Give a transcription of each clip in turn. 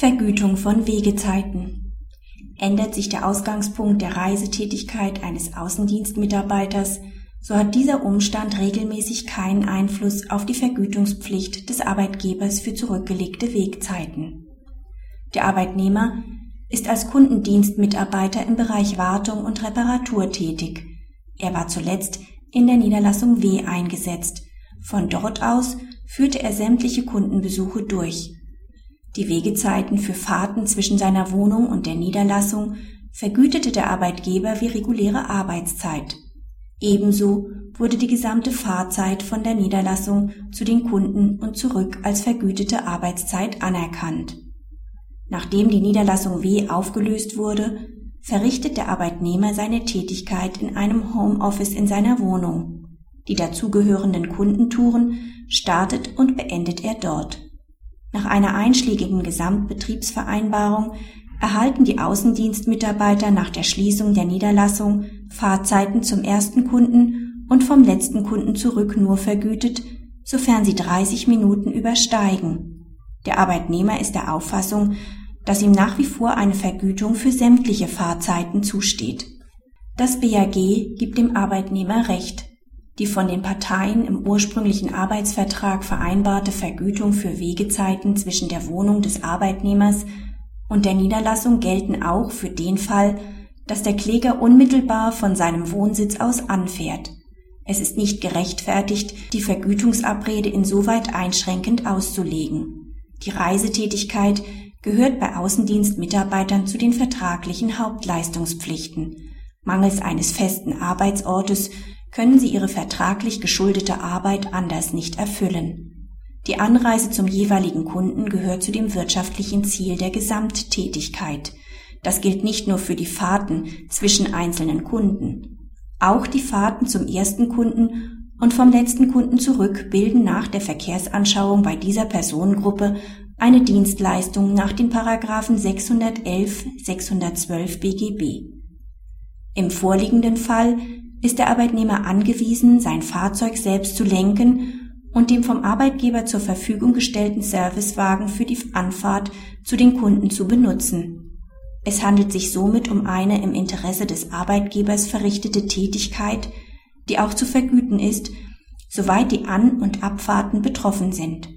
Vergütung von Wegezeiten. Ändert sich der Ausgangspunkt der Reisetätigkeit eines Außendienstmitarbeiters, so hat dieser Umstand regelmäßig keinen Einfluss auf die Vergütungspflicht des Arbeitgebers für zurückgelegte Wegzeiten. Der Arbeitnehmer ist als Kundendienstmitarbeiter im Bereich Wartung und Reparatur tätig. Er war zuletzt in der Niederlassung W eingesetzt. Von dort aus führte er sämtliche Kundenbesuche durch. Die Wegezeiten für Fahrten zwischen seiner Wohnung und der Niederlassung vergütete der Arbeitgeber wie reguläre Arbeitszeit. Ebenso wurde die gesamte Fahrzeit von der Niederlassung zu den Kunden und zurück als vergütete Arbeitszeit anerkannt. Nachdem die Niederlassung W aufgelöst wurde, verrichtet der Arbeitnehmer seine Tätigkeit in einem Homeoffice in seiner Wohnung. Die dazugehörenden Kundentouren startet und beendet er dort. Nach einer einschlägigen Gesamtbetriebsvereinbarung erhalten die Außendienstmitarbeiter nach der Schließung der Niederlassung Fahrzeiten zum ersten Kunden und vom letzten Kunden zurück nur vergütet, sofern sie 30 Minuten übersteigen. Der Arbeitnehmer ist der Auffassung, dass ihm nach wie vor eine Vergütung für sämtliche Fahrzeiten zusteht. Das BAG gibt dem Arbeitnehmer Recht. Die von den Parteien im ursprünglichen Arbeitsvertrag vereinbarte Vergütung für Wegezeiten zwischen der Wohnung des Arbeitnehmers und der Niederlassung gelten auch für den Fall, dass der Kläger unmittelbar von seinem Wohnsitz aus anfährt. Es ist nicht gerechtfertigt, die Vergütungsabrede insoweit einschränkend auszulegen. Die Reisetätigkeit gehört bei Außendienstmitarbeitern zu den vertraglichen Hauptleistungspflichten. Mangels eines festen Arbeitsortes können sie ihre vertraglich geschuldete Arbeit anders nicht erfüllen. Die Anreise zum jeweiligen Kunden gehört zu dem wirtschaftlichen Ziel der Gesamttätigkeit. Das gilt nicht nur für die Fahrten zwischen einzelnen Kunden. Auch die Fahrten zum ersten Kunden und vom letzten Kunden zurück bilden nach der Verkehrsanschauung bei dieser Personengruppe eine Dienstleistung nach den Paragraphen 611, 612 BGB. Im vorliegenden Fall ist der Arbeitnehmer angewiesen, sein Fahrzeug selbst zu lenken und dem vom Arbeitgeber zur Verfügung gestellten Servicewagen für die Anfahrt zu den Kunden zu benutzen. Es handelt sich somit um eine im Interesse des Arbeitgebers verrichtete Tätigkeit, die auch zu vergüten ist, soweit die An- und Abfahrten betroffen sind.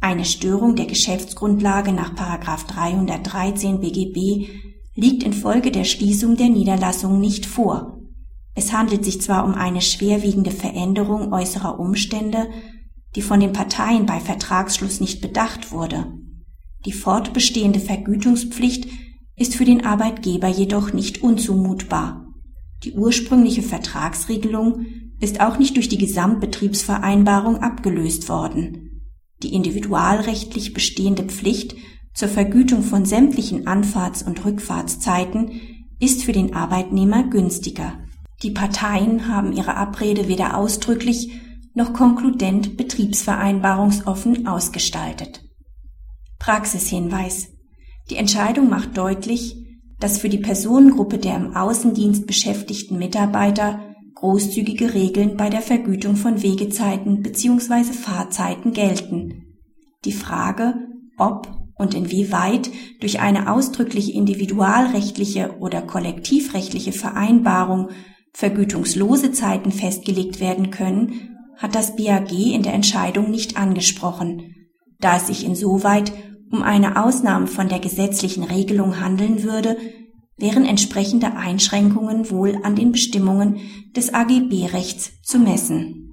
Eine Störung der Geschäftsgrundlage nach 313 BGB liegt infolge der Schließung der Niederlassung nicht vor. Es handelt sich zwar um eine schwerwiegende Veränderung äußerer Umstände, die von den Parteien bei Vertragsschluss nicht bedacht wurde. Die fortbestehende Vergütungspflicht ist für den Arbeitgeber jedoch nicht unzumutbar. Die ursprüngliche Vertragsregelung ist auch nicht durch die Gesamtbetriebsvereinbarung abgelöst worden. Die individualrechtlich bestehende Pflicht zur Vergütung von sämtlichen Anfahrts- und Rückfahrtszeiten ist für den Arbeitnehmer günstiger. Die Parteien haben ihre Abrede weder ausdrücklich noch konkludent betriebsvereinbarungsoffen ausgestaltet. Praxishinweis. Die Entscheidung macht deutlich, dass für die Personengruppe der im Außendienst beschäftigten Mitarbeiter großzügige Regeln bei der Vergütung von Wegezeiten bzw. Fahrzeiten gelten. Die Frage, ob und inwieweit durch eine ausdrückliche individualrechtliche oder kollektivrechtliche Vereinbarung vergütungslose Zeiten festgelegt werden können, hat das BAG in der Entscheidung nicht angesprochen, da es sich insoweit um eine Ausnahme von der gesetzlichen Regelung handeln würde, wären entsprechende Einschränkungen wohl an den Bestimmungen des AGB-Rechts zu messen